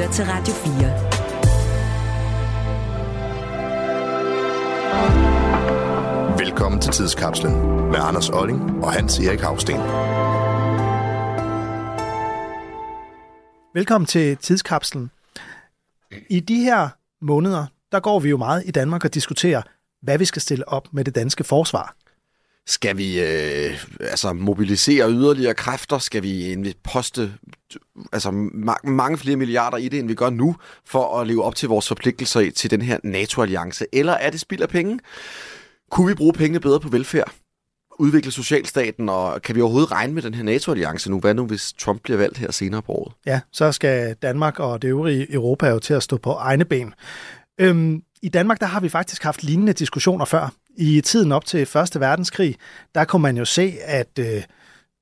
lytter til Radio 4. Velkommen til Tidskapslen med Anders Olling og Hans Erik Havsten. Velkommen til Tidskapslen. I de her måneder, der går vi jo meget i Danmark og diskuterer, hvad vi skal stille op med det danske forsvar. Skal vi øh, altså mobilisere yderligere kræfter? Skal vi poste altså, ma- mange flere milliarder i det, end vi gør nu, for at leve op til vores forpligtelser til den her NATO-alliance? Eller er det spild af penge? Kunne vi bruge pengene bedre på velfærd? Udvikle socialstaten, og kan vi overhovedet regne med den her NATO-alliance nu? Hvad nu, hvis Trump bliver valgt her senere på året? Ja, så skal Danmark og det øvrige Europa jo til at stå på egne ben. Øhm, I Danmark der har vi faktisk haft lignende diskussioner før. I tiden op til 1. verdenskrig, der kunne man jo se, at øh,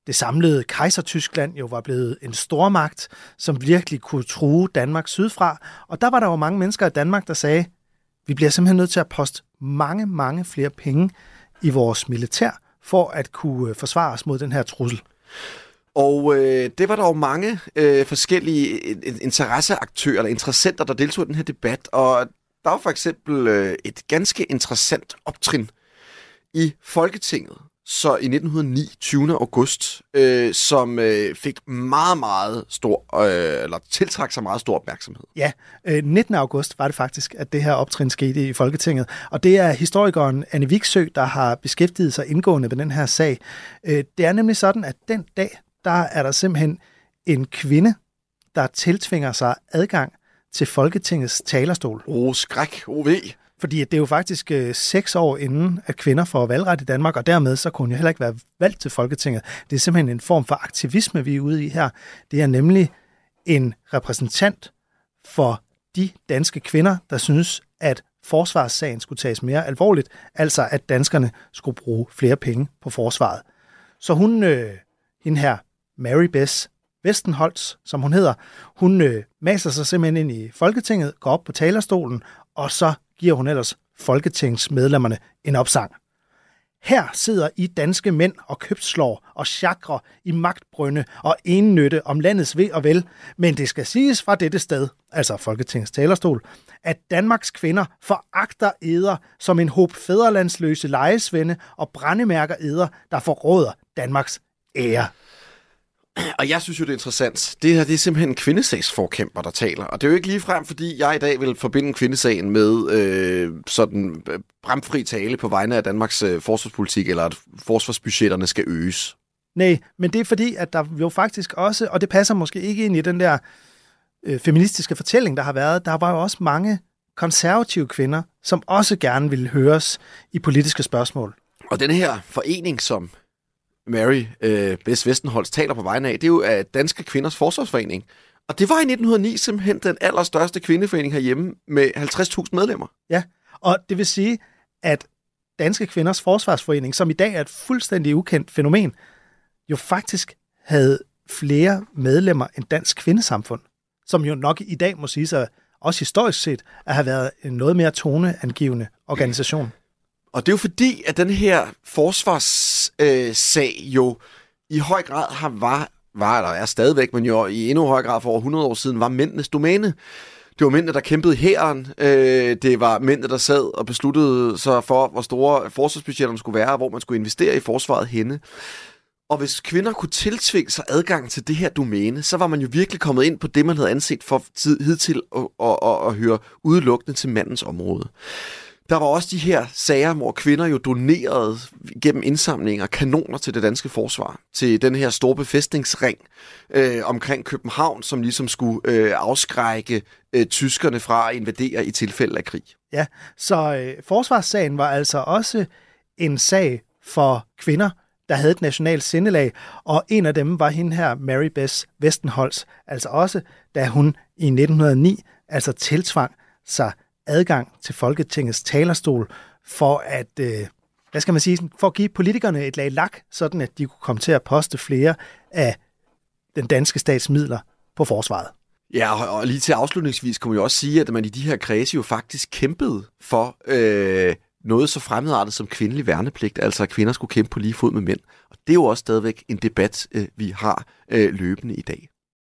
det samlede kejser-Tyskland jo var blevet en stormagt, som virkelig kunne true Danmark sydfra. Og der var der jo mange mennesker i Danmark, der sagde, vi bliver simpelthen nødt til at poste mange, mange flere penge i vores militær, for at kunne øh, forsvare os mod den her trussel. Og øh, det var der jo mange øh, forskellige interesseaktører eller interessenter, der deltog i den her debat. Og der var for eksempel øh, et ganske interessant optrin i Folketinget, så i 1909, 20. august, øh, som øh, fik meget, meget stor, øh, eller tiltrak sig meget stor opmærksomhed. Ja, øh, 19. august var det faktisk, at det her optrin skete i Folketinget. Og det er historikeren Anne Viksø, der har beskæftiget sig indgående med den her sag. Øh, det er nemlig sådan, at den dag, der er der simpelthen en kvinde, der tiltvinger sig adgang til Folketingets talerstol. Åh, oh, skræk, oh, ved. Fordi det er jo faktisk øh, seks år inden, at kvinder får valgret i Danmark, og dermed så kunne hun jo heller ikke være valgt til Folketinget. Det er simpelthen en form for aktivisme, vi er ude i her. Det er nemlig en repræsentant for de danske kvinder, der synes, at forsvarssagen skulle tages mere alvorligt, altså at danskerne skulle bruge flere penge på forsvaret. Så hun, øh, hende her, Mary Bess Vestenholz, som hun hedder, hun øh, maser sig simpelthen ind i Folketinget, går op på talerstolen, og så giver hun ellers folketingsmedlemmerne en opsang. Her sidder I danske mænd og købslår og chakrer i magtbrønde og ennytte om landets ved og vel, men det skal siges fra dette sted, altså Folketingets talerstol, at Danmarks kvinder foragter eder som en håb fæderlandsløse lejesvende og brændemærker eder, der forråder Danmarks ære. Og jeg synes jo, det er interessant. Det her det er simpelthen en kvindesagsforkæmper, der taler. Og det er jo ikke lige frem, fordi jeg i dag vil forbinde kvindesagen med øh, sådan øh, bramfri tale på vegne af Danmarks øh, forsvarspolitik, eller at forsvarsbudgetterne skal øges. Nej, men det er fordi, at der jo faktisk også, og det passer måske ikke ind i den der øh, feministiske fortælling, der har været, der var jo også mange konservative kvinder, som også gerne ville høres i politiske spørgsmål. Og den her forening, som Mary øh, Bess Vestenholz taler på vegne af, det er jo af Danske Kvinders Forsvarsforening. Og det var i 1909 simpelthen den allerstørste kvindeforening herhjemme med 50.000 medlemmer. Ja, og det vil sige, at Danske Kvinders Forsvarsforening, som i dag er et fuldstændig ukendt fænomen, jo faktisk havde flere medlemmer end Dansk Kvindesamfund, som jo nok i dag må sige sig, også historisk set, at have været en noget mere toneangivende organisation. Og det er jo fordi, at den her forsvarssag øh, jo i høj grad har var, var, eller er stadigvæk, men jo i endnu højere grad for over 100 år siden, var mændenes domæne. Det var mændene, der kæmpede hæren. Øh, det var mændene, der sad og besluttede sig for, hvor store forsvarsbudgetterne skulle være, og hvor man skulle investere i forsvaret henne. Og hvis kvinder kunne tiltvinge sig adgang til det her domæne, så var man jo virkelig kommet ind på det, man havde anset for tid, hidtil at, at, at, at høre udelukkende til mandens område. Der var også de her sager, hvor kvinder jo donerede gennem indsamlinger kanoner til det danske forsvar. Til den her store befæstningsring øh, omkring København, som ligesom skulle øh, afskrække øh, tyskerne fra at invadere i tilfælde af krig. Ja, så øh, forsvarssagen var altså også en sag for kvinder, der havde et nationalt sindelag, og en af dem var hende her, Mary Bess Vestenholz, altså også, da hun i 1909 altså tiltvang sig adgang til Folketingets talerstol for at, øh, hvad skal man sige, for at give politikerne et lag lak, sådan at de kunne komme til at poste flere af den danske statsmidler på forsvaret. Ja, og lige til afslutningsvis kunne man jo også sige, at man i de her kredse jo faktisk kæmpede for øh, noget så fremmedartet som kvindelig værnepligt, altså at kvinder skulle kæmpe på lige fod med mænd. Og det er jo også stadigvæk en debat, øh, vi har øh, løbende i dag.